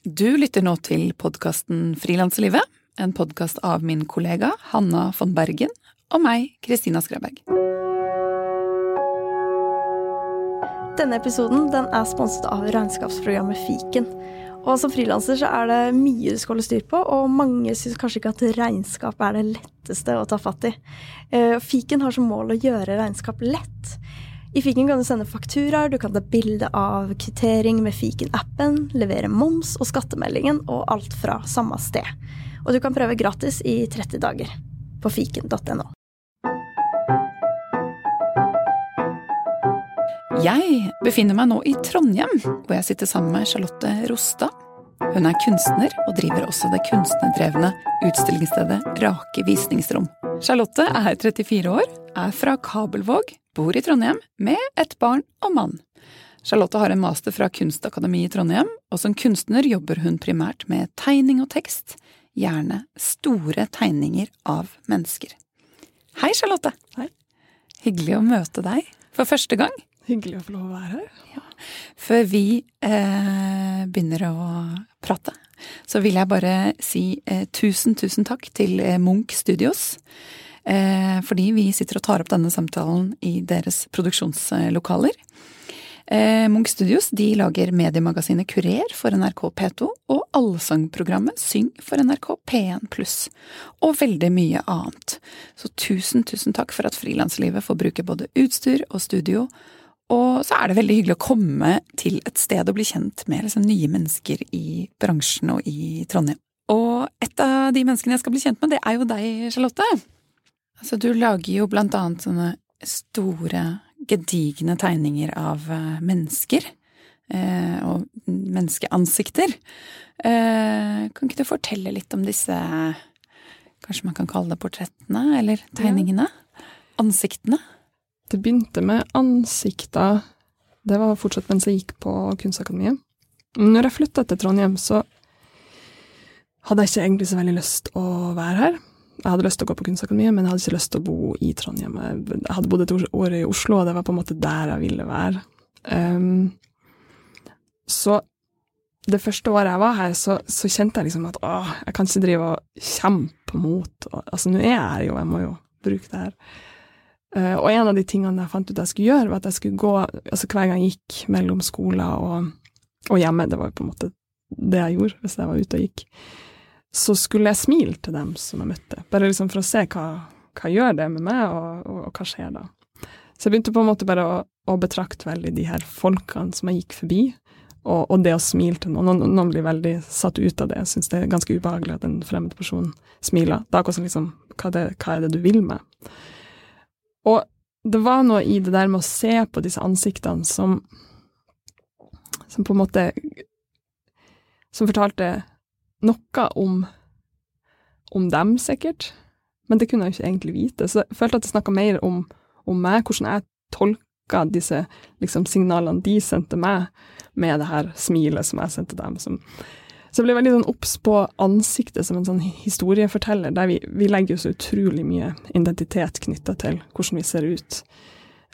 Du lytter nå til podkasten Frilanslivet, en podkast av min kollega Hanna von Bergen og meg, Kristina Skreberg. Denne episoden den er sponset av regnskapsprogrammet Fiken. Og Som frilanser er det mye du skal holde styr på, og mange syns kanskje ikke at regnskap er det letteste å ta fatt i. Eh, Fiken har som mål å gjøre regnskap lett. I Fiken kan du sende fakturaer, du kan ta bilde av kvittering med Fiken-appen, levere moms og skattemeldingen, og alt fra samme sted. Og du kan prøve gratis i 30 dager på fiken.no. Jeg befinner meg nå i Trondheim, hvor jeg sitter sammen med Charlotte Rostad. Hun er kunstner og driver også det kunstnerdrevne utstillingsstedet Rake visningsrom. Charlotte er 34 år, er fra Kabelvåg, bor i Trondheim med et barn og mann. Charlotte har en master fra Kunstakademiet i Trondheim, og som kunstner jobber hun primært med tegning og tekst, gjerne store tegninger av mennesker. Hei, Charlotte. Hei. Hyggelig å møte deg for første gang. Hyggelig å få lov å være her. Ja. Før vi eh, begynner å prate, så vil jeg bare si eh, tusen, tusen takk til eh, Munch Studios. Eh, fordi vi sitter og tar opp denne samtalen i deres produksjonslokaler. Eh, Munch Studios de lager mediemagasinet Kurer for NRK P2 og allsangprogrammet Syng for NRK P1 pluss, og veldig mye annet. Så tusen, tusen takk for at frilanslivet får bruke både utstyr og studio og så er det veldig hyggelig å komme til et sted og bli kjent med liksom nye mennesker i bransjen og i Trondheim. Og et av de menneskene jeg skal bli kjent med, det er jo deg, Charlotte. Altså, du lager jo blant annet sånne store, gedigne tegninger av eh, mennesker. Eh, og menneskeansikter. Eh, kan ikke du fortelle litt om disse Kanskje man kan kalle det portrettene, eller tegningene? Ansiktene? Det begynte med ansikta. Det var fortsatt mens jeg gikk på Kunstakademiet. Når jeg flytta til Trondheim, så hadde jeg ikke egentlig så veldig lyst å være her. Jeg hadde lyst til å gå på Kunstakademiet, men jeg hadde ikke lyst til å bo i Trondheim. Jeg hadde bodd et år i Oslo, og det var på en måte der jeg ville være. Um, så det første året jeg var her, så, så kjente jeg liksom at å, jeg kan ikke drive og kjempe mot Altså, nå er jeg her jo, jeg må jo bruke det her. Uh, og en av de tingene jeg fant ut jeg skulle gjøre, var at jeg skulle gå altså hver gang jeg gikk mellom skoler og, og hjemme, det var jo på en måte det jeg gjorde hvis jeg var ute og gikk, så skulle jeg smile til dem som jeg møtte, bare liksom for å se hva, hva gjør det med meg, og, og, og, hva skjer da. Så jeg begynte på en måte bare å, å betrakte veldig de her folkene som jeg gikk forbi, og, og det å smile til noen. Noen, noen blir veldig satt ut av det, jeg syns det er ganske ubehagelig at en fremmed person smiler. Er akkurat som liksom, hva, det, hva er det du vil med? Og det var noe i det der med å se på disse ansiktene som Som på en måte Som fortalte noe om om dem, sikkert. Men det kunne jeg ikke egentlig vite. Så jeg følte at det snakka mer om, om, meg, hvordan jeg tolka disse liksom, signalene de sendte meg, med det her smilet som jeg sendte dem. Som, så jeg ble veldig sånn på ansiktet som en sånn historieforteller, der vi, vi legger jo så utrolig mye identitet knytta til hvordan vi ser ut.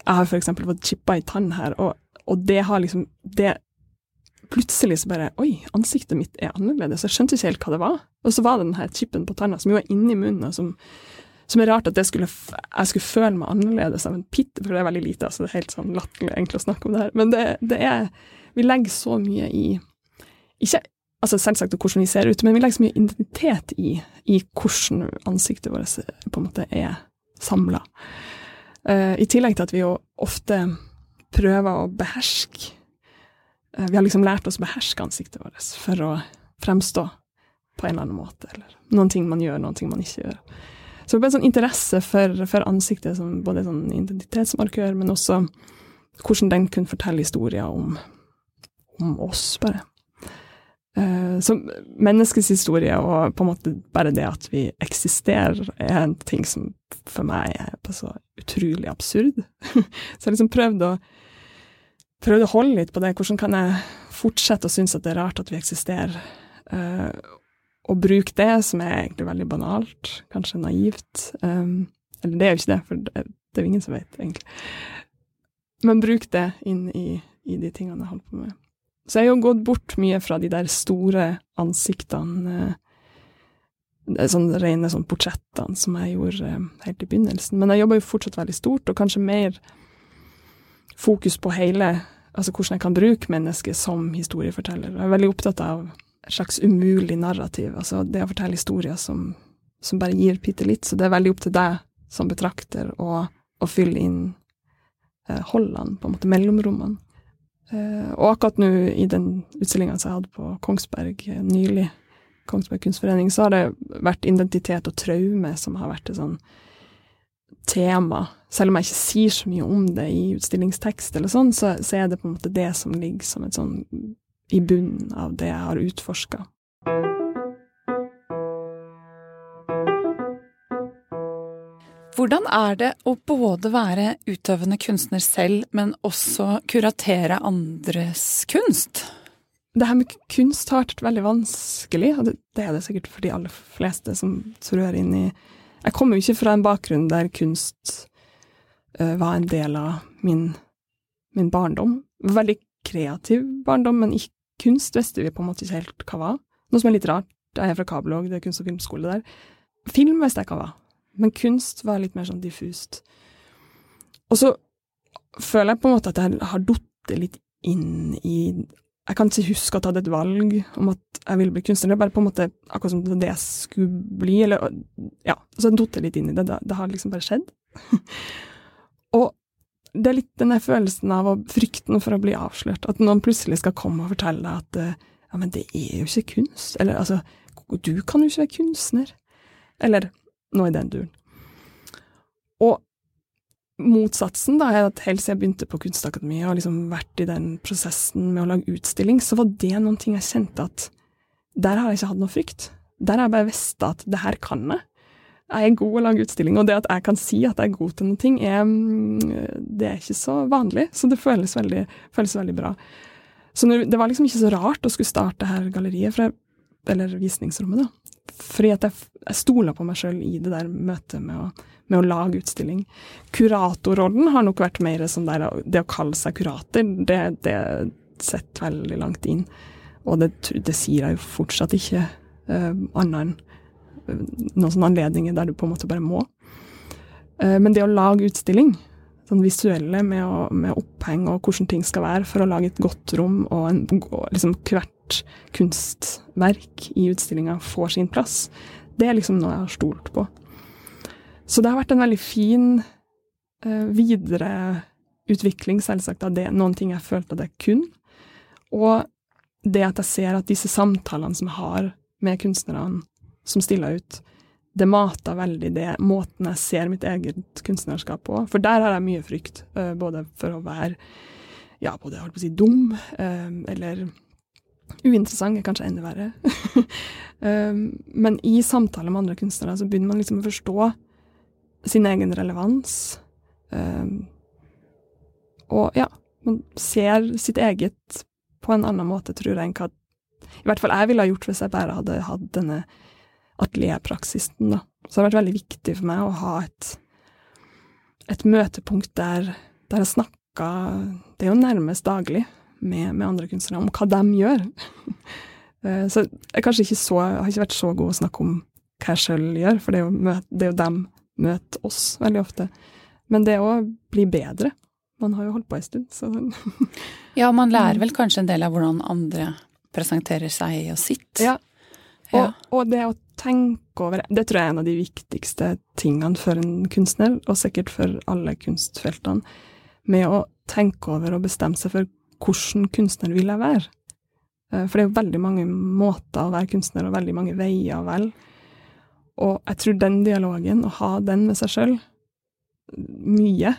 Jeg har eksempel fått chippa i tann her, og, og, det har liksom det Plutselig så bare Oi, ansiktet mitt er annerledes. Jeg skjønte ikke helt hva det var. Og så var det den her chipen på tanna som jo er inni munnen, og som, som er rart at skulle, jeg skulle føle meg annerledes av en pitt, for det er veldig lite. altså Det er helt sånn latterlig egentlig å snakke om det her. Men det, det er Vi legger så mye i Ikke altså selvsagt hvordan vi ser ut, men vi legger så mye identitet i, i hvordan ansiktet vårt på en måte er samla. Uh, eh, I tillegg til at vi jo ofte prøver å beherske Vi har liksom lært oss å beherske ansiktet vårt for å fremstå på en eller annen måte, eller noen ting man gjør, noen ting man ikke gjør. Så det ble en sånn interesse for, for ansiktet som både sånn identitetsmarkør, men også hvordan den kunne fortelle historier om, om oss, bare. Uh, så menneskets historie, og på en måte bare det at vi eksisterer, er en ting som for meg er så utrolig absurd. så jeg har liksom prøvd å, prøvd å holde litt på det. Hvordan kan jeg fortsette å synes at det er rart at vi eksisterer? Uh, og bruke det, som er egentlig veldig banalt, kanskje naivt. Um, eller det er jo ikke det, for det, det er jo ingen som vet, egentlig. Men bruk det inn i, i de tingene jeg holder på med. Så jeg har jo gått bort mye fra de der store ansiktene, eh, sånn rene sånn portrettene som jeg gjorde helt i begynnelsen. Men jeg jobber jo fortsatt veldig stort, og kanskje mer fokus på hele Altså hvordan jeg kan bruke mennesket som historieforteller. Jeg er veldig opptatt av et slags umulig narrativ, altså det å fortelle historier som, som bare gir bitte litt. Så det er veldig opp til deg som betrakter å, å fylle inn eh, holdene, på en måte mellomrommene. Eh, og akkurat nå i den utstillinga som jeg hadde på Kongsberg eh, nylig, Kongsberg kunstforening, så har det vært identitet og traume som har vært et sånn tema. Selv om jeg ikke sier så mye om det i utstillingstekst, eller sånn, så, så er det på en måte det som ligger som et sånn i bunnen av det jeg har utforska. Hvordan er det å både være utøvende kunstner selv, men også kuratere andres kunst? Det her med kunst har vært veldig vanskelig, og det er det sikkert for de aller fleste som trør inn i Jeg kommer jo ikke fra en bakgrunn der kunst uh, var en del av min, min barndom. Veldig kreativ barndom, men ikke kunst visste vi på en måte ikke helt hva var. Noe som er litt rart. Jeg er fra Kabelvåg, det er kunst- og filmskole der. Film visste jeg hva var. Men kunst var litt mer sånn diffust. Og så føler jeg på en måte at jeg har datt litt inn i Jeg kan ikke huske at jeg hadde et valg om at jeg ville bli kunstner. Det er bare på en måte akkurat som det jeg skulle bli. Eller, ja, så jeg datt litt inn i det. Det, har liksom bare skjedd. og det er litt den følelsen av og frykten for å bli avslørt. At noen plutselig skal komme og fortelle deg at ja, men det er jo ikke kunst. Eller altså, du kan jo ikke være kunstner. Eller noe i den duren. Motsatsen da, er at helt siden jeg begynte på Kunstakademiet og liksom vært i den prosessen med å lage utstilling, så var det noen ting jeg kjente at der har jeg ikke hatt noe frykt. Der har jeg bare visst at det her kan jeg. Jeg er god å lage utstilling, og det at jeg kan si at jeg er god til noe, er, det er ikke så vanlig. Så det føles veldig, føles veldig bra. Så når, det var liksom ikke så rart å skulle starte her galleriet, jeg, eller visningsrommet, da. Fordi at jeg, jeg stoler på meg sjøl i det der møtet med å, med å lage utstilling. Kuratorrollen har nok vært mer sånn der Det å kalle seg kurator, det, det setter veldig langt inn. Og det, det, sier jeg jo fortsatt ikke uh, annet enn noen sånne anledninger der du på en måte bare må. Uh, men det å lage utstilling, sånn visuelle med, å, med, oppheng og hvordan ting skal være for å lage et godt rom, og, en, liksom hvert kunstverk i utstillinga får sin plass, det er liksom noe jeg har stolt på. Så det har vært en veldig fin uh, videreutvikling, selvsagt, av det, noen ting jeg følte at jeg kunne. Og det at jeg ser at disse samtalene som jeg har med kunstnerne som stiller ut, det mater veldig det måten jeg ser mitt eget kunstnerskap på. For der har jeg mye frykt, uh, både for å være ja, både holdt på å si dum, uh, eller uinteressant er kanskje enda verre. um, men i samtaler med andre kunstnere så begynner man liksom å forstå sin egen relevans. Um, og ja, man ser sitt eget på en annen måte, tror jeg, enn hva i hvert fall jeg ville ha gjort hvis jeg bare hadde hatt denne atelierpraksisen. Så det har vært veldig viktig for meg å ha et, et møtepunkt der, der jeg snakka Det er jo nærmest daglig med, med andre kunstnere om hva de gjør. så jeg, ikke så, jeg har ikke vært så god å snakke om hva jeg sjøl gjør, for det er, jo, det er jo dem møter oss veldig ofte. Men det å bli bedre. Man har jo holdt på en stund, så Ja, man lærer vel kanskje en del av hvordan andre presenterer seg og sitt. Ja. Og, ja. og det å tenke over Det tror jeg er en av de viktigste tingene for en kunstner, og sikkert for alle kunstfeltene, med å tenke over og bestemme seg for hvordan kunstner vil jeg være. Eh, for det er jo veldig mange måter å være kunstner, og veldig mange veier vel. Og jeg tror den dialogen, å ha den med seg sjøl, mye,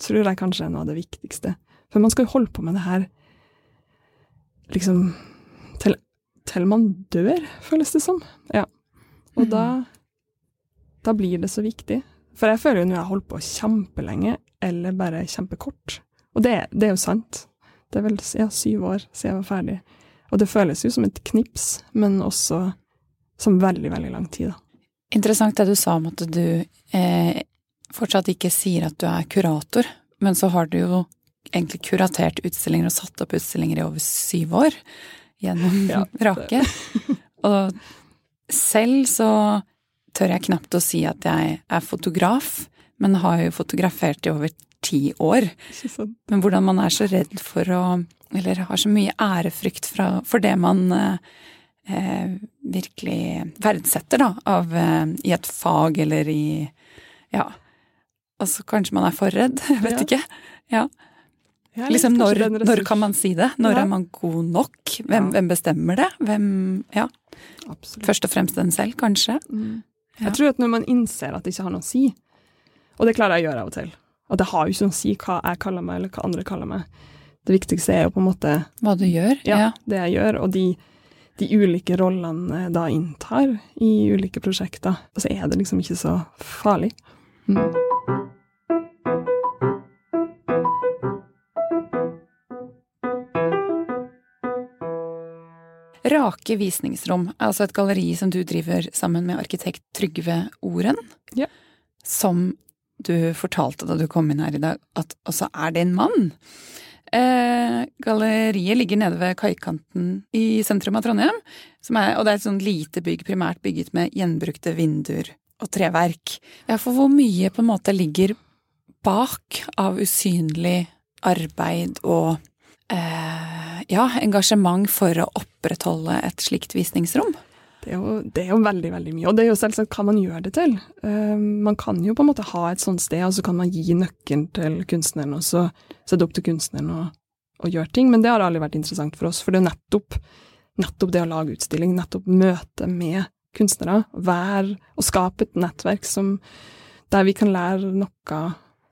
tror jeg kanskje er noe av det viktigste. For man skal jo holde på med det her liksom til, til man dør, føles det som. Ja. Og mm. da da blir det så viktig. For jeg føler jo nå jeg har holdt på kjempelenge, eller bare kjempekort. Og det, det er jo sant. Det er vel ja, syv år siden jeg var ferdig. Og det føles jo som et knips, men også som veldig, veldig lang tid, da. Interessant det du sa om at du eh, fortsatt ikke sier at du er kurator, men så har du jo egentlig kuratert utstillinger og satt opp utstillinger i over syv år gjennom Ja, Rake. Og selv så tør jeg knapt å si at jeg er fotograf, men har jo fotografert i over ti år. Men hvordan man er så redd for å Eller har så mye ærefrykt fra, for det man eh, eh, virkelig verdsetter, da, av, eh, i et fag eller i Ja. Og så kanskje man er for redd. Jeg vet Ja. ikke. Ja. Liksom når, når kan man si det? Når Ja. er man god nok? Hvem, Ja. hvem bestemmer det? Hvem Ja. Absolutt. Først og fremst en selv, kanskje. Mm. Jeg tror at når man innser at det ikke har noe å si, og det klarer jeg å gjøre av og til, at det har jo ikke noe å si hva jeg kaller meg, eller hva andre kaller meg. Det viktigste er jo på en måte Hva du gjør. ja, Ja. det jeg gjør, og de, de ulike rollene jeg da inntar i ulike prosjekter. Og så er det liksom ikke så farlig. Mm. Rake visningsrom, er altså et galleri som du driver sammen med arkitekt Trygve Oren. Ja. Som du fortalte da du kom inn her i dag, at også er det en mann. Eh, galleriet ligger nede ved kaikanten i sentrum av Trondheim, er, og det er et sånn lite bygg, primært bygget med gjenbrukte vinduer og treverk. Ja, for hvor mye på en måte ligger bak av usynlig arbeid og eh, ja, engasjement for å opprettholde et slikt visningsrom? Det er, jo, det er jo veldig, veldig mye. Og det er jo selvsagt hva man gjør det til. Uh, man kan jo på en måte ha et sånt sted, og så kan man gi nøkkelen til kunstneren, og så, er opp til kunstneren og, og gjøre ting. Men det har aldri vært interessant for oss, for det er jo nettopp, nettopp det å lage utstilling, nettopp møte med kunstnere, være og skape et nettverk som, der vi kan lære noe,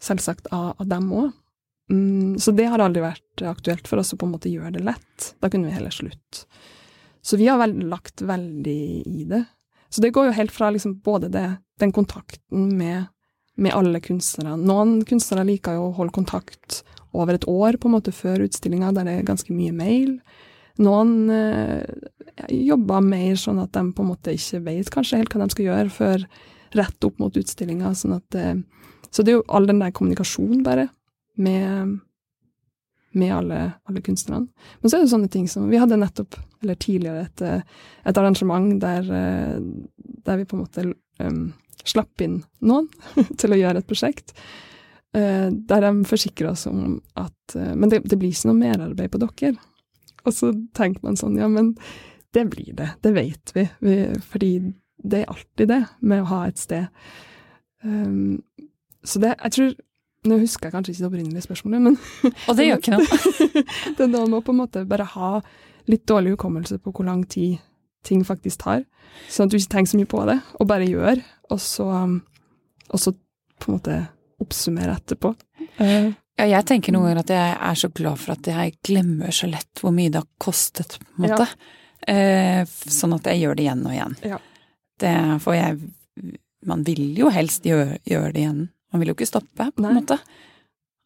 selvsagt, av, av dem òg. Mm, så det har aldri vært aktuelt for oss å på en måte gjøre det lett. Da kunne vi heller slutte. Så vi har vel, lagt veldig i det. Så det går jo helt fra liksom både det, den kontakten med, med alle kunstnere. Noen kunstnere liker jo å holde kontakt over et år på en måte før utstillinga, der det er ganske mye mail. Noen eh, jobber mer sånn at de på en måte ikke vet kanskje helt hva de skal gjøre før rett opp mot utstillinga. Sånn at, eh, så det er jo all den der kommunikasjonen, bare, med, med alle, alle kunstnerne. Men så er det sånne ting som Vi hadde nettopp, eller tidligere, et, eh, et arrangement der, eh, der vi på en måte um, slapp inn noen til å gjøre et prosjekt. Uh, der de forsikrer oss om at uh, Men det, det blir ikke noe merarbeid på dere. Og så tenker man sånn, ja, men det blir det. Det vet vi. vi fordi det er alltid det med å ha et sted. Um, så det, jeg tror Nå husker jeg kanskje ikke det opprinnelige spørsmålet, men Og det gjør ikke noe. det er noe med å på en måte bare ha litt dårlig hukommelse på hvor lang tid ting faktisk tar, sånn at du ikke tenker så mye på det, og bare gjør, og så, um, og så på en måte oppsummere etterpå. Eh, Ja, jeg tenker noen ganger at jeg er så glad for at jeg glemmer så lett hvor mye det har kostet, på en måte. Eh, sånn at jeg gjør det igjen og igjen. Ja. Det, for jeg Man vil jo helst gjøre, gjøre det igjen. Man vil jo ikke stoppe, på Nei. en måte.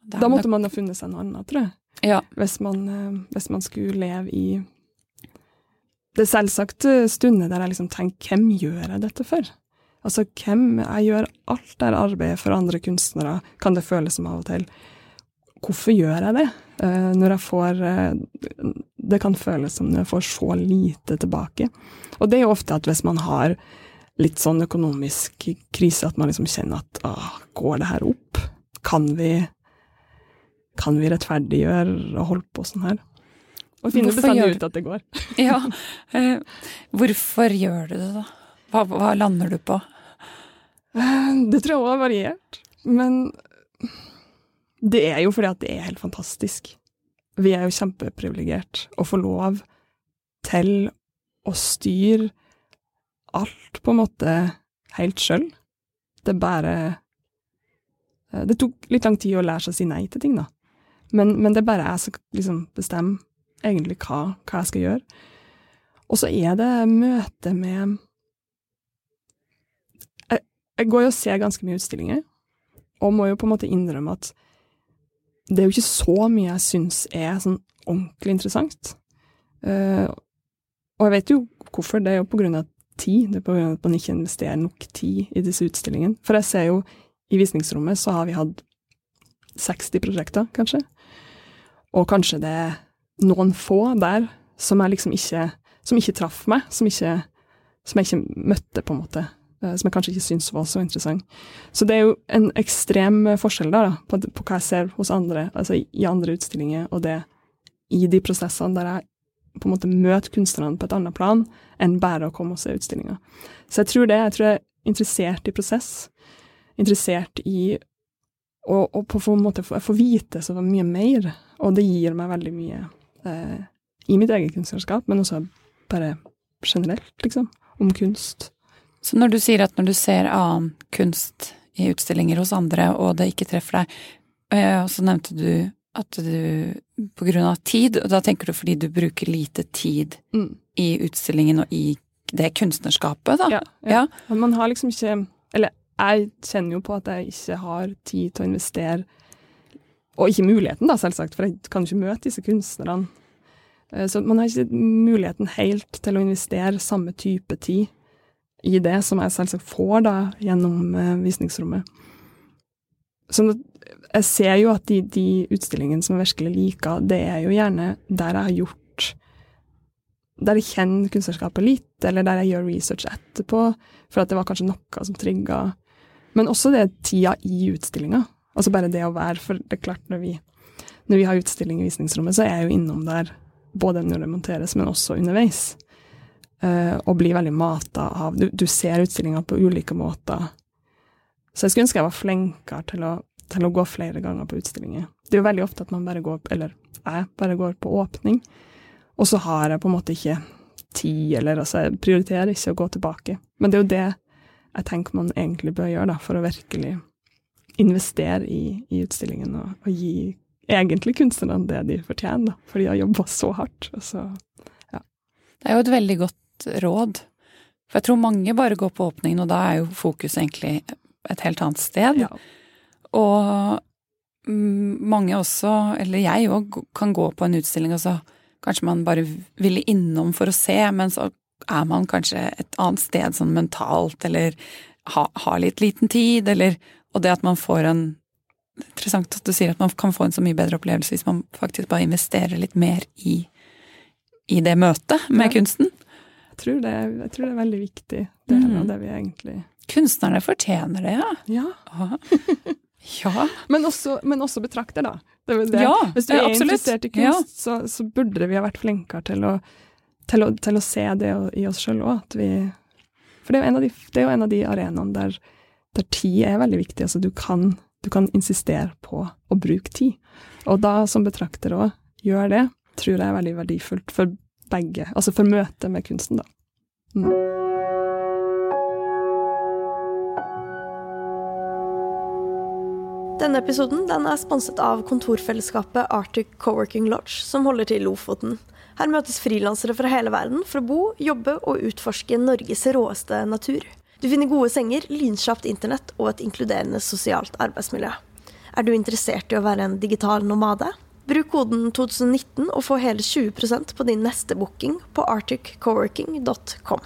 Det er da måtte man ha funnet seg noe annet, tror jeg. Ja. Hvis man, eh, hvis man skulle leve i Det er selvsagt eh, stunder der jeg liksom tenker hvem gjør jeg dette for? Altså hvem Jeg gjør alt det arbeidet for andre kunstnere, kan det føles som av og til. Hvorfor gjør jeg det? Eh, når jeg får Det kan føles som når jeg får så lite tilbake. Og det er jo ofte at hvis man har litt sånn økonomisk krise, at man liksom kjenner at åh, går det her opp? Kan vi kan vi rettferdiggjøre å holde på sånn her? Og finne bestandig ut at det går. ja. Eh, hvorfor gjør du det, da? Hva, hva lander du på? Eh, Det tror jeg òg har variert. Men det er jo fordi at det er helt fantastisk. Vi er jo kjempeprivilegert å få lov til å styre alt på en måte helt sjøl. Det bare eh, Det tok litt lang tid å lære seg å si nei til ting, da. Men, men det er bare jeg som liksom bestemmer egentlig hva, hva jeg skal gjøre. Og så er det møte med jeg, jeg går jo og ser ganske mye utstillinger, og må jo på en måte innrømme at det er jo ikke så mye jeg syns er sånn ordentlig interessant. Uh, og jeg vet jo hvorfor. Det er jo på grunn av tid. Det er på grunn av at man ikke investerer nok tid i disse utstillingene. For jeg ser jo i visningsrommet så har vi hatt 60 prosjekter, kanskje. Og kanskje det er noen få der som jeg liksom ikke Som ikke traff meg, som, ikke, som jeg ikke møtte, på en måte. Eh, som jeg kanskje ikke syntes var så interessant. Så det er jo en ekstrem forskjell der, da, på, på hva jeg ser hos andre, altså i andre utstillinger, og det i de prosessene der jeg på en måte møter kunstnerne på et annet plan enn bare å komme og se utstillinga. Så jeg tror det. Jeg tror jeg er interessert i prosess. Interessert i å, og på en måte få, få vite så mye mer, og det gir meg veldig mye eh, i mitt eget kunstnerskap, men også bare generelt, liksom, om kunst. Så når du sier at når du ser annen kunst i utstillinger hos andre, og det ikke treffer deg, og så nevnte du at du på grunn av tid, og da tenker du fordi du bruker lite tid mm. i utstillingen og i det kunstnerskapet, da? Ja. ja. ja. Man har liksom ikke Eller jeg kjenner jo på at jeg ikke har tid til å investere Og ikke muligheten, da, selvsagt, for jeg kan ikke møte disse kunstnerne. Eh, så man har ikke muligheten helt til å investere samme type tid i det som jeg selvsagt får da gjennom eh, visningsrommet. Så jeg ser jo at de, de utstillingene som jeg virkelig liker, det er jo gjerne der jeg har gjort Der jeg kjenner kunstnerskapet litt, eller der jeg gjør research etterpå, for at det var kanskje noe som trigga Men også det tida i utstillinga. Altså bare det å være For det er klart, når vi, når vi har utstilling i visningsrommet, så er jeg jo innom der både når det monteres, men også underveis. Uh, og blir veldig mata av Du, du ser utstillinga på ulike måter. Så jeg skulle ønske jeg var flinkere til å, til å gå flere ganger på utstillinger. Det er jo veldig ofte at man bare går, eller jeg bare går på åpning, og så har jeg på en måte ikke tid, eller altså jeg prioriterer ikke å gå tilbake. Men det er jo det jeg tenker man egentlig bør gjøre, da, for å virkelig investere i, i utstillingen og, og, gi egentlig kunstnerne det de fortjener, da, for de har jobba så hardt. Så, ja. Det er jo et veldig godt råd. For jeg tror mange bare går på åpningen, og da er jo fokus egentlig et helt annet sted. Ja. Og mange også, eller jeg òg, kan gå på en utstilling, og så kanskje man bare ville innom for å se, men så er man kanskje et annet sted sånn mentalt, eller har ha litt liten tid, eller Og det at man får en Interessant at du sier at man kan få en så mye bedre opplevelse hvis man faktisk bare investerer litt mer i, i det møtet med ja. kunsten. Jeg tror, det, jeg tror, det, er veldig viktig, det mm. av det vi egentlig Kunstnerne fortjener det, ja. Ja. ja. Men, også, men også betrakter, da. Det det. Ja, Hvis du er absolutt. interessert i kunst, så, så, burde vi ha vært flinkere til å, til å, til å se det i oss sjøl òg. For det er, de, det jo en av de arenaene der, der tid er veldig viktig. Altså, du kan, du kan insistere på å bruke tid. Og da, som betrakter òg, gjør det, tror jeg er veldig verdifullt for begge. Altså for møtet med kunsten, da. Mm. Denne episoden den er sponset av kontorfellesskapet Arctic Coworking Lodge, som holder til i Lofoten. Her møtes frilansere fra hele verden for å bo, jobbe og utforske Norges råeste natur. Du finner gode senger, lynkjapt internett og et inkluderende sosialt arbeidsmiljø. Er du interessert i å være en digital nomade? Bruk koden 2019 og få hele 20% på din neste booking på articcoworking.com.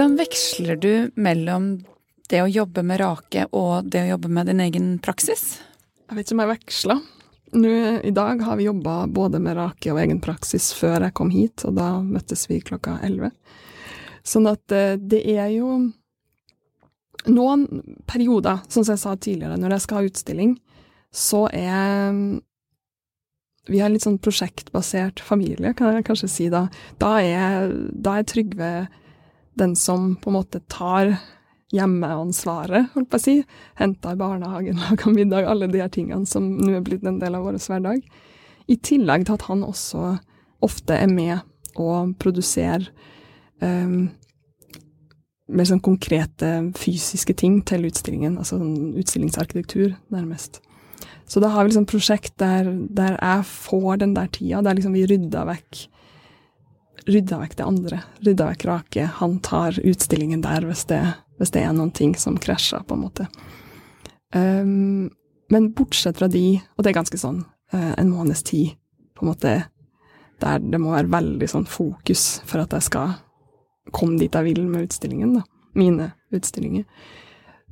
Hvordan veksler du mellom det å jobbe med Rake og det å jobbe med din egen praksis? Jeg vet ikke om jeg veksler. Nå, I dag har vi jobba både med Rake og egen praksis før jeg kom hit, og da møttes vi klokka elleve. Sånn at eh, det er jo noen perioder, sånn som jeg sa tidligere, når jeg skal ha utstilling, så er Vi har litt sånn prosjektbasert familie, kan jeg kanskje si da. Da er, da er Trygve den som på en måte tar hjemmeansvaret, holdt på å si. Henter i barnehagen, lager middag, alle de her tingene som nå er blitt en del av vår hverdag. I tillegg til at han også ofte er med og produserer um, mer sånn konkrete fysiske ting til utstillingen, altså sånn utstillingsarkitektur, nærmest. Så da har vi liksom prosjekt der, der jeg får den der tida, der liksom vi rydder vekk rydda vekk det andre. Rydda vekk Rake. Han tar utstillingen der hvis det, hvis det er noen ting som krasjer, på en måte. Um, men bortsett fra de, og det er ganske sånn uh, en måneds tid, på en måte, der det må være veldig sånn fokus for at jeg skal komme dit jeg vil med utstillingen, da. Mine utstillinger.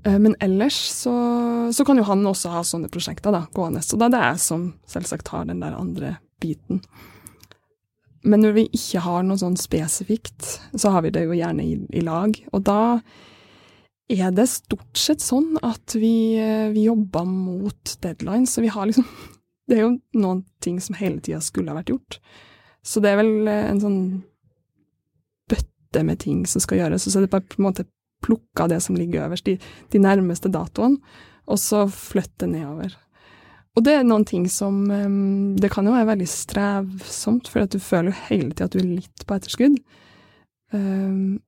Eh, men ellers så, så, kan jo han også ha sånne prosjekter da, gående. Så da er det jeg som selvsagt har den der andre biten. Men når vi ikke har noe sånn spesifikt, så har vi det jo gjerne i, i lag. Og da er det stort sett sånn at vi, eh, vi jobber mot deadlines. Så vi har liksom Det er jo noen ting som hele tida skulle ha vært gjort. Så det er vel eh, en sånn bøtte med ting som skal gjøres. Så det er bare på en måte plukka det som ligger øverst, de, de nærmeste datoene, og så flytte nedover. Og det er noen ting som um, Det kan jo være veldig strevsomt, for at du føler jo hele tida at du er litt på etterskudd. Um,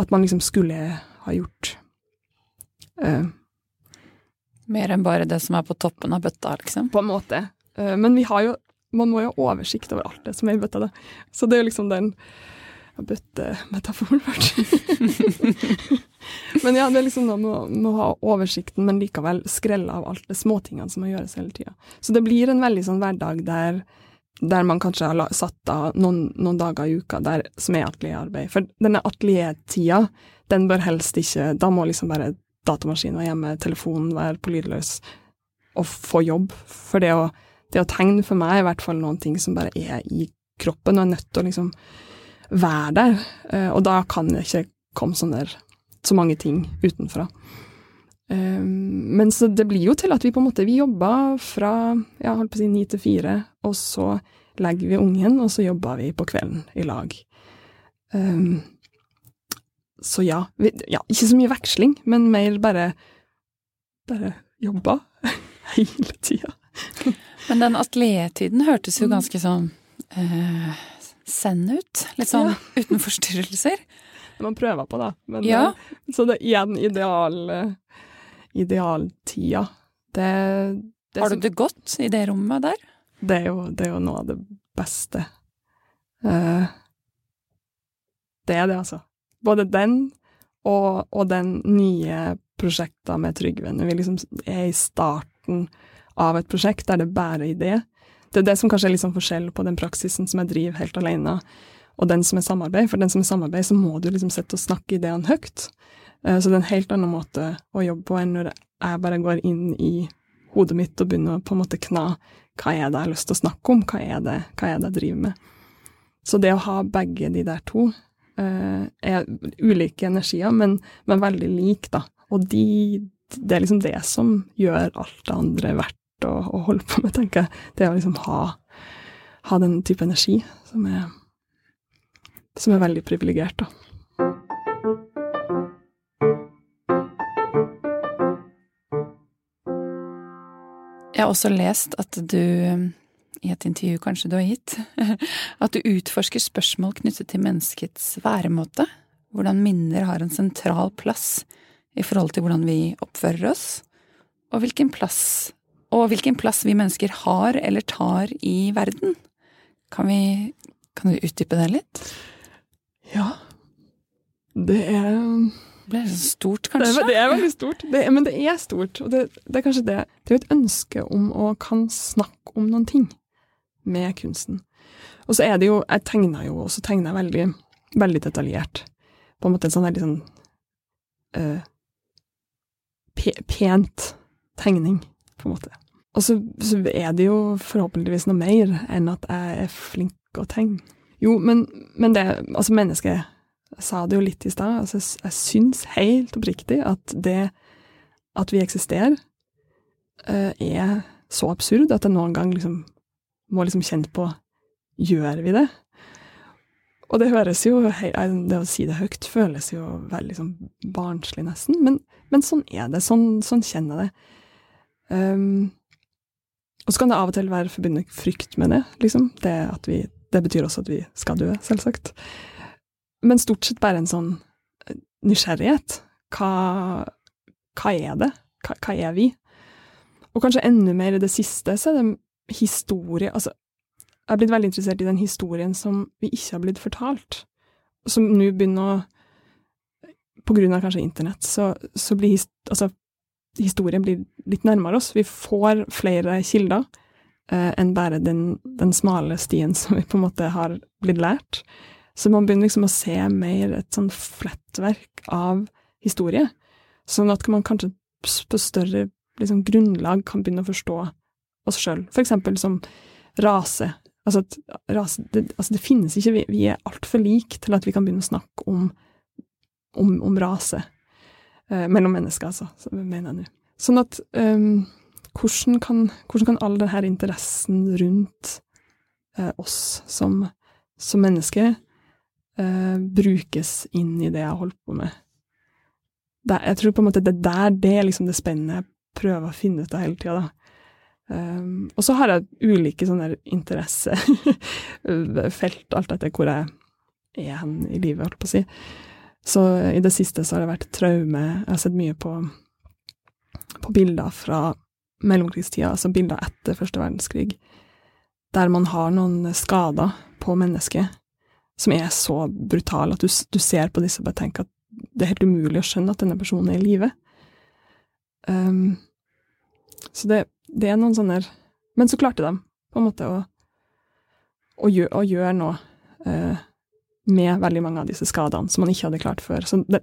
at man liksom skulle ha gjort. Uh, Mer enn bare det som er på toppen av bøtta, liksom? På en måte. Uh, men vi har jo Man må jo ha oversikt over alt det som er i bøtta, da. Så det er jo liksom den bøttemetaforen vært. men ja, det er liksom noe med å ha oversikten, men likevel skrelle av alt det småtingene som må gjøres hele tida. Så det blir en veldig sånn hverdag der der man kanskje har satt av noen, noen dager i uka der, som er atelierarbeid. For denne ateliertida, den bør helst ikke Da må liksom bare datamaskinen være hjemme, telefonen være på lydløs, og få jobb. For det å, det å tegne for meg er i hvert fall noen ting som bare er i kroppen, og er nødt til å liksom være der. Eh, og da kan det ikke komme sånne så mange ting utenfra. Eh, men så det blir jo til at vi på en måte vi jobber fra ja, holdt på å si ni til fire, og så legger vi ungen, og så jobber vi på kvelden i lag. Um, så ja, vi, ja, ikke så mye veksling, men mer bare bare jobba hele tida. men den ateliertiden hørtes jo mm. ganske sånn uh, send ut. Litt sånn ja. uten forstyrrelser. Man prøver på, da. Men, ja. Eh, så det er igjen ideal, eh, idealtida. Det, det Har du det godt i det rommet der? Det er jo, det er jo noe av det beste. Uh, det er det, altså. Både den og, og den nye prosjekta med Trygve. Når vi liksom er i starten av et prosjekt der det bare er idé, det er det som kanskje er litt sånn forskjell på den praksisen som jeg driver helt alene, og den som er samarbeid. For den som er samarbeid, så må du liksom sitte og snakke ideene høyt. Eh, så det er en helt annen måte å jobbe på enn når jeg bare går inn i hodet mitt og begynner å på en måte kna hva er det jeg har lyst til å snakke om, hva er det, hva er det jeg driver med. Så det å ha begge de der to eh, er ulike energier, men, men veldig like, da. Og de, det er liksom det som gjør alt det andre verdt å, å, holde på med, tenker jeg. Det å liksom ha, ha den type energi som er, som er veldig privilegert, da. Jeg har også lest at du, i et intervju kanskje du har gitt, at du utforsker spørsmål knyttet til menneskets væremåte. Hvordan minner har en sentral plass i forhold til hvordan vi oppfører oss, og hvilken plass og hvilken plass vi mennesker har eller tar i verden. Kan vi Kan du utdype det litt? Ja. Det er Det er stort, kanskje? Det det er veldig stort. Det men det er stort. Og det, det, er kanskje det Det er et ønske om å kan snakke om noen ting med kunsten. Og så er det jo Jeg tegner jo, også tegna veldig, veldig detaljert. På en måte en sånn veldig sånn uh, pe pent tegning på en måte. Og så, så, er det jo forhåpentligvis noe mer enn at jeg er flink å tegne. Jo, men, men det Altså, mennesket Jeg sa det jo litt i stad. Altså, jeg syns helt oppriktig at det at vi eksisterer, uh, er så absurd at jeg noen gang liksom må liksom kjenne på Gjør vi det? Og det høres jo Det å si det høyt føles jo veldig liksom barnslig, nesten. Men, men sånn er det. Sånn, sånn kjenner jeg det. Um, og så kan det av og til være forbundet frykt med det, liksom. Det, vi, det, betyr også at vi skal dø, selvsagt. Men stort sett bare en sånn eh, nysgjerrighet. Hva, hva er det? Hva, hva, er vi? Og kanskje enda mer i det siste, så er det historie Altså, jeg har blitt veldig interessert i den historien som vi ikke har blitt fortalt. Som nå begynner å På grunn av kanskje internett, så, så blir altså, historien blir litt nærmere oss. Vi får flere kilder eh, enn bare den, den, smale stien som vi på en måte har blitt lært. Så man begynner liksom å se mer et sånn flettverk av historie, Sånn at man kanskje på større liksom, grunnlag kan begynne å forstå oss sjøl. Eksempel som rase. Altså, rase, det, altså det finnes ikke Vi, vi er altfor like til at vi kan begynne å snakke om, om, om rase. Eh, mellom mennesker, altså. Så mener jeg nå. Sånn at um, hvordan, kan, hvordan, kan, all denne interessen rundt eh, oss som, som mennesker eh, brukes inn i det jeg har holdt på med? Det, jeg tror på en måte det der det er liksom det spennende jeg prøver å finne ut av hele tida, da. Um, og så har jeg ulike sånne interessefelt, alt etter hvor jeg er hen i livet, holdt på å si. Så i det siste så har det vært traume. Jeg har sett mye på, på bilder fra mellomkrigstida, altså bilder etter første verdenskrig, der man har noen skader på mennesket som er så brutale at du, du ser på disse og bare tenker at det er helt umulig å skjønne at denne personen er i live. Um, så det, det, er noen sånne Men så klarte de på en måte å, å, gjøre, å gjøre noe eh, med veldig mange av disse skadene som man ikke hadde klart før. Så det,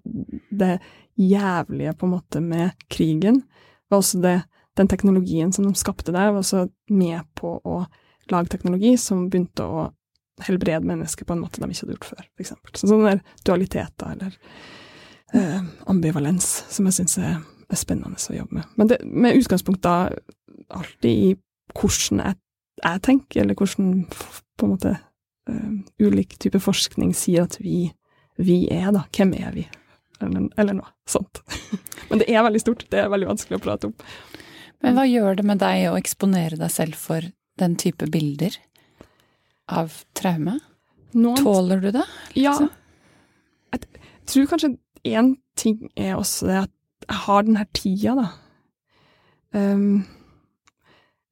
det jævlige på en måte med krigen var også det den teknologien som de skapte der, var også med på å lage teknologi som begynte å helbrede mennesker på en måte de ikke hadde gjort før, f.eks. Så sånne dualiteter, eller eh, ambivalens, som jeg syns er, er, spennende å jobbe med. Men det, med utgangspunkt da alltid i hvordan jeg, jeg tenker, eller hvordan på en måte ulik type forskning sier at vi, vi er, da. Hvem er vi? Eller, eller noe sånt. Men det er veldig stort. Det er veldig vanskelig å prate om. Men hva gjør det med deg å eksponere deg selv for den type bilder av traume? Noen... Tåler du det? Liksom? Ja. Jeg tror kanskje én ting er også det at jeg har den her tida, da. Um,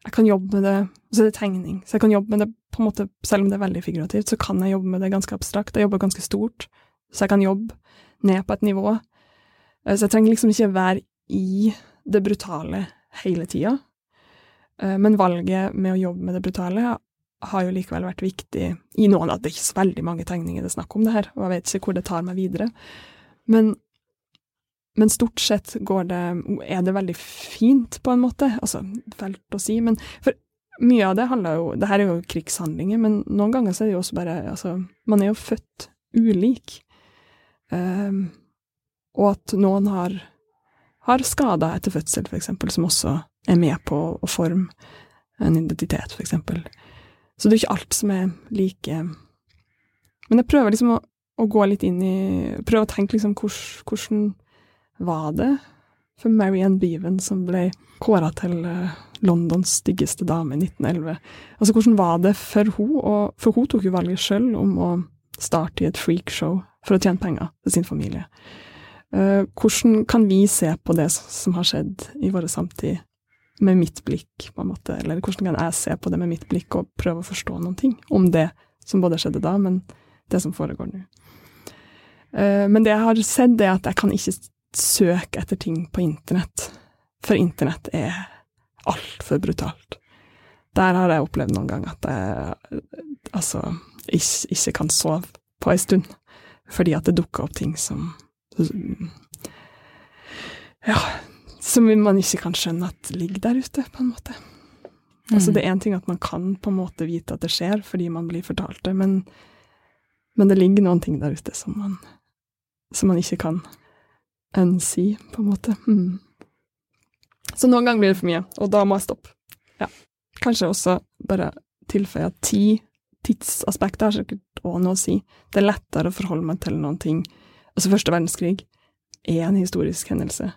jeg kan jobbe med det Så det er tegning, så jeg kan jobbe med det på en måte, selv om det er veldig figurativt, så kan jeg jobbe med det ganske abstrakt. Jeg jobber ganske stort, så jeg kan jobbe ned på et nivå. Eh, så jeg trenger liksom ikke være i det brutale hele tida. Eh, men valget med å jobbe med det brutale har jo likevel vært viktig i noen av Det så veldig mange tegninger det er snakk om det her, og jeg vet ikke hvor det tar meg videre. Men, men stort sett går det er det veldig fint, på en måte. Altså, fælt å si, men for mye av det handler jo Det her er jo krigshandlinger, men noen ganger så er det jo også bare Altså, man er jo født ulik. Um, og at noen har har skader etter fødsel, eksempel, som også er med på å forme en identitet, eksempel. Så det er ikke alt som er like Men jeg prøver liksom å, å gå litt inn i Prøve å tenke liksom hvordan var det for Marianne Beaven, som ble kåra til eh, Londons styggeste dame i 1911. Altså, hvordan var det for hun, For hun tok jo valget sjøl om å starte i et freakshow for å tjene penger til sin familie. Uh, hvordan kan vi se på det som har skjedd i våre samtid, med mitt blikk, på en måte? Eller hvordan kan jeg se på det med mitt blikk og prøve å forstå noen ting om det som både skjedde da, men det som foregår nå? Uh, men det jeg har sett, er at jeg kan ikke søke etter ting på internett, for internett er altfor brutalt. Der har jeg opplevd noen gang at jeg altså ikke, ikke kan sove på ei stund, fordi at det dukker opp ting som ja, som man ikke kan skjønne at ligger der ute, på en måte. Mm. Altså, det er én ting at man kan på en måte vite at det skjer fordi man blir fortalt det, men, men det ligger noen ting der ute som man, som man ikke kan unsee, på en måte. Mm. Så noen ganger blir det for mye, og da må jeg stoppe. Ja. Kanskje også bare tilføye at tid, tidsaspektet har sikkert òg noe å si. Det er lettere å forholde meg til noen ting Altså, første verdenskrig er en historisk hendelse.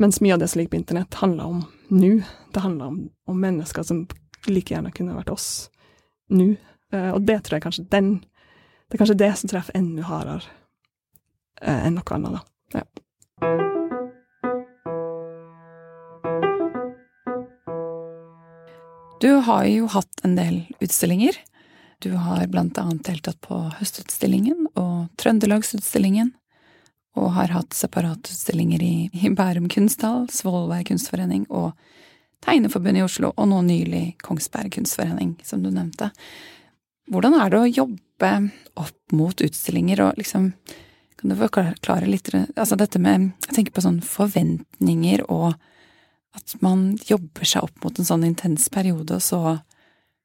Mens mye av det som ligger på internett, handler om nå. Det handler om, om, mennesker som like gjerne kunne vært oss nå. Uh, og det tror jeg kanskje den Det er kanskje det som treffer enda hardere uh, enn noe annet, da. Ja. Du har jo hatt en del utstillinger. Du har blant annet deltatt på Høstutstillingen og Trøndelagsutstillingen, og har hatt separatutstillinger i, i Bærum kunsthall, Svolvær kunstforening og Tegneforbundet i Oslo, og nå nylig Kongsberg kunstforening, som du nevnte. Hvordan er det å jobbe opp mot utstillinger og liksom Kan du forklare litt altså dette med Jeg tenker på sånn forventninger og at man jobber seg opp mot en sånn intens periode, og så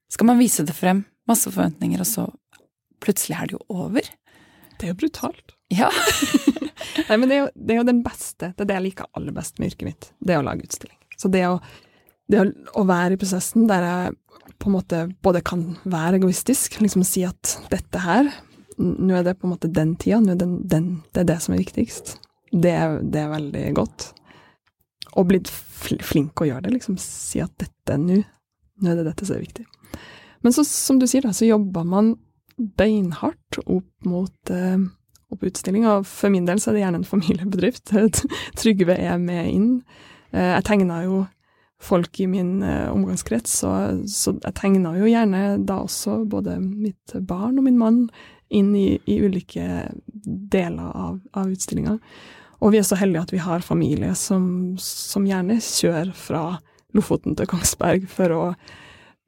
skal man vise det frem. Masse forventninger, og så plutselig er det jo over. Det er jo brutalt. Ja. Nei, men det er, jo, det er, jo, den beste, det er det jeg liker aller best med yrket mitt. Det er å lage utstilling. Så det å, det å, å være i prosessen der jeg på en måte både kan være egoistisk, liksom si at dette her, nå er det på en måte den tida, nå er det, den, det er det som er viktigst. Det, det er veldig godt. Og blitt flink å gjøre det, liksom si at dette er nå, nå er det dette som er viktig. Men så, som du sier, da, så jobber man beinhardt opp mot eh, opp utstillinga. For min del så er det gjerne en familiebedrift. Trygve er med inn. Eh, jeg tegna jo folk i min eh, omgangskrets, så, så jeg tegna jo gjerne da også både mitt barn og min mann inn i, i ulike deler av, av utstillinga. Og vi er så heldige at vi har familie som, som gjerne kjører fra Lofoten til Kongsberg for å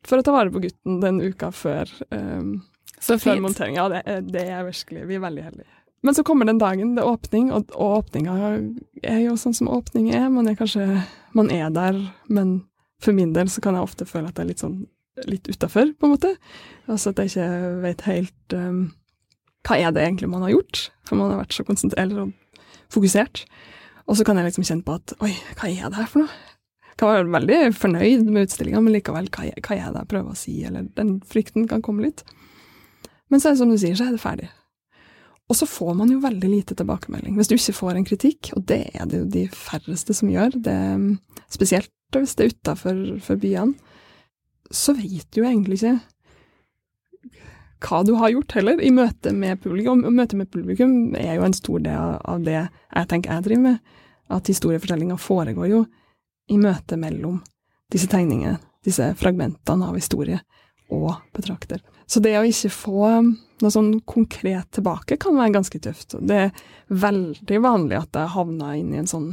for å ta vare på gutten den uka før, um, før montering. Ja, det, det, er virkelig Vi er veldig heldige. Men så kommer den dagen, det er åpning, og, og åpninga er jo sånn som åpning er. Man er kanskje Man er der, men for min del så kan jeg ofte føle at jeg er litt sånn litt utafor, på en måte. Altså at jeg ikke vet helt um, Hva er det egentlig man har gjort? For man har vært så konsentrert og fokusert. Og så kan jeg liksom kjenne på at Oi, hva er det her for noe? kan være veldig fornøyd med utstillinga, men likevel, hva, hva er det jeg prøver å si? Eller den frykten kan komme litt. Men så er det som du sier, så er det ferdig. Og så får man jo veldig lite tilbakemelding. Hvis du ikke får en kritikk, og det er det jo de færreste som gjør, det, spesielt hvis det er utafor byene, så vet du jo egentlig ikke hva du har gjort heller, i møte med publikum. Og møte med publikum er jo en stor del av det jeg tenker jeg driver med. At historiefortellinga foregår jo i møte mellom disse tegningene, disse fragmentene av historie, og betrakter. Så det å ikke få noe sånn konkret tilbake kan være ganske tøft. Det er veldig vanlig at jeg havner inn i en sånn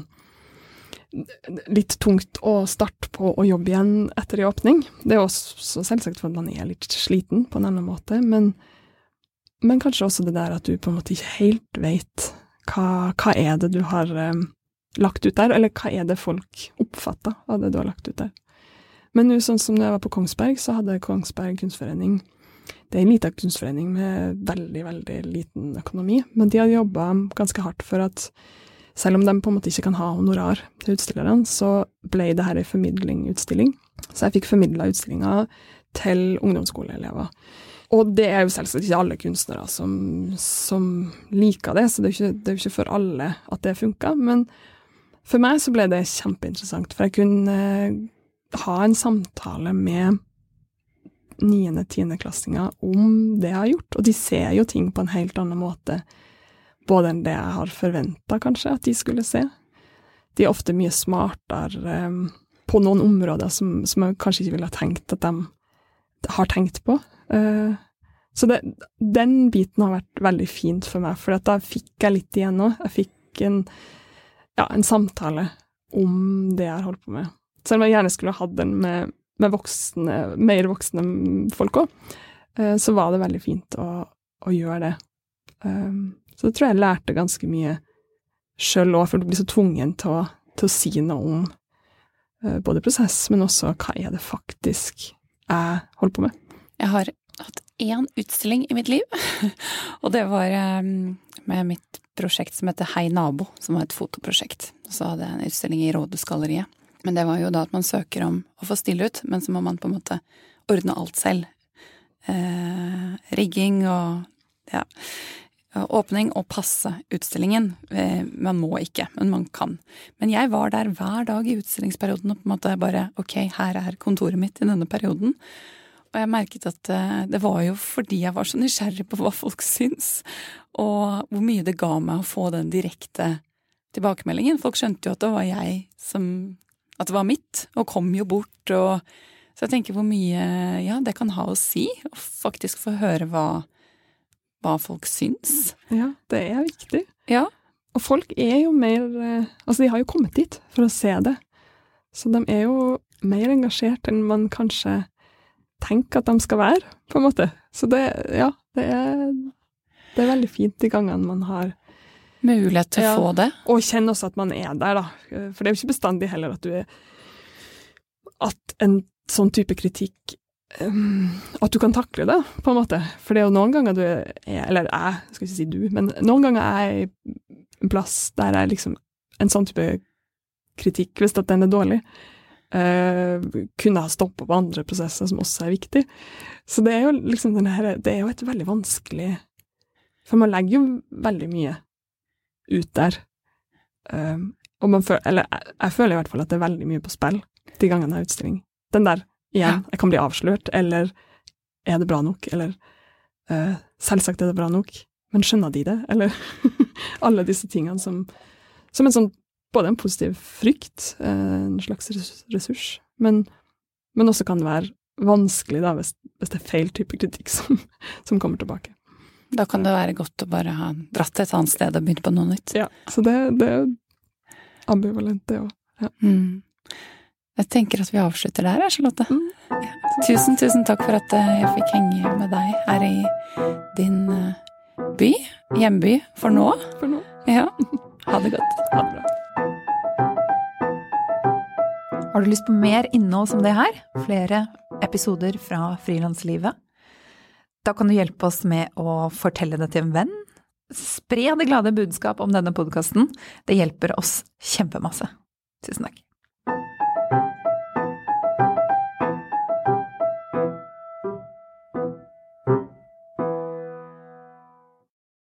litt tungt å starte på å jobbe igjen etter en åpning. Det er også selvsagt for at man er litt sliten på en annen måte, men, men kanskje også det der at du på en måte ikke helt vet hva, hva er det du har um, lagt ut der, eller hva er det folk oppfatter av det du har lagt ut der. Men nå, sånn som da jeg var på Kongsberg, så hadde Kongsberg kunstforening Det er en liten kunstforening med veldig, veldig liten økonomi, men de hadde jobba ganske hardt for at selv om de på en måte ikke kan ha honorar til utstillerne, så ble det her ei formidlingutstilling. Så jeg fikk formidla utstillinga til ungdomsskoleelever. Og det er jo selvsagt ikke alle kunstnere som, som liker det, så det er jo ikke, ikke, for alle at det funka. Men for meg så ble det kjempeinteressant, for jeg kunne eh, ha en samtale med niende-tiendeklassinger om det jeg har gjort, og de ser jo ting på en helt annen måte, både enn det jeg har forventa, kanskje, at de skulle se. De er ofte mye smartere um, på noen områder som, som, jeg kanskje ikke ville ha tenkt at de har tenkt på. Uh, så det, den biten har vært veldig fint for meg, for da fikk jeg litt igjen òg. Jeg fikk en ja, en samtale om det jeg har holdt på med. Selv om jeg gjerne skulle hatt den med, med voksne, mer voksne folk òg, uh, så var det veldig fint å, å gjøre det. Um, så det tror jeg jeg lærte ganske mye sjøl òg, for du blir så tvungen til å, til å si noe om uh, både prosess, men også hva er det faktisk jeg holder på med. Jeg har hatt én utstilling i mitt liv, og det var um, med mitt prosjekt som heter Hei nabo, som var et fotoprosjekt. Så hadde jeg en utstilling i Rådhusgalleriet. Men det var jo da at man søker om å få stille ut, men så må man på en måte ordne alt selv. Eh, rigging og ja, åpning og passe utstillingen. Eh, man må ikke, men man kan. Men jeg var der hver dag i utstillingsperioden og på en måte bare ok, her er kontoret mitt i denne perioden. Og jeg merket at eh, det var jo fordi jeg var så nysgjerrig på hva folk syns, og hvor mye det ga meg å få den direkte tilbakemeldingen. Folk skjønte jo at det var jeg som At det var mitt, og kom jo bort og Så jeg tenker hvor mye ja, det kan ha å si, å faktisk få høre hva, hva folk syns. Ja, det er viktig. Ja. Og folk er jo mer eh, Altså, de har jo kommet dit for å se det. Så de er jo mer engasjert enn man kanskje tenker at de skal være, på en måte. Så det, ja, det er, det er veldig fint de gangene man har Mulighet til å Ja. få det. Og kjenne også at man er der, da. For det er jo ikke bestandig heller at du er At en sånn type kritikk um, At du kan takle det, på en måte. For det er jo noen ganger du er Eller jeg, skal ikke si du, men noen ganger er jeg i en plass der jeg liksom En sånn type kritikk, hvis at den er dårlig, uh, kunne ha stoppa på andre prosesser som også er viktig. Så det er jo liksom den her Det er jo et veldig vanskelig For man legger jo veldig mye ut der. Um, og man føler, eller jeg, jeg føler i hvert fall at det er veldig mye på spill de gangene jeg har utstilling. Den der igjen, jeg kan bli avslørt, eller er det bra nok, eller uh, selvsagt er det bra nok, men skjønner de det, eller alle disse tingene som, som en sånn, både en positiv frykt, eh, en slags ressurs, men, men også kan det være vanskelig da, hvis, hvis det er feil type kritikk som, som kommer tilbake. Da kan det være godt å bare ha dratt til et annet sted og begynt på noe nytt. Ja, så det, det er ambivalent, det òg. Mm. Jeg tenker at vi avslutter der, Charlotte. Mm. Ja. Tusen, tusen takk for at eh, jeg fikk henge med deg her i din eh, by. Hjemby for nå. For nå. Ja. Ha det godt. Ha det bra. Har du lyst på mer innhold som det her? Flere episoder fra frilanslivet? Da kan du hjelpe oss med å fortelle det til en venn. Spre det glade budskap om denne podkasten. Det hjelper oss kjempemasse. Tusen takk.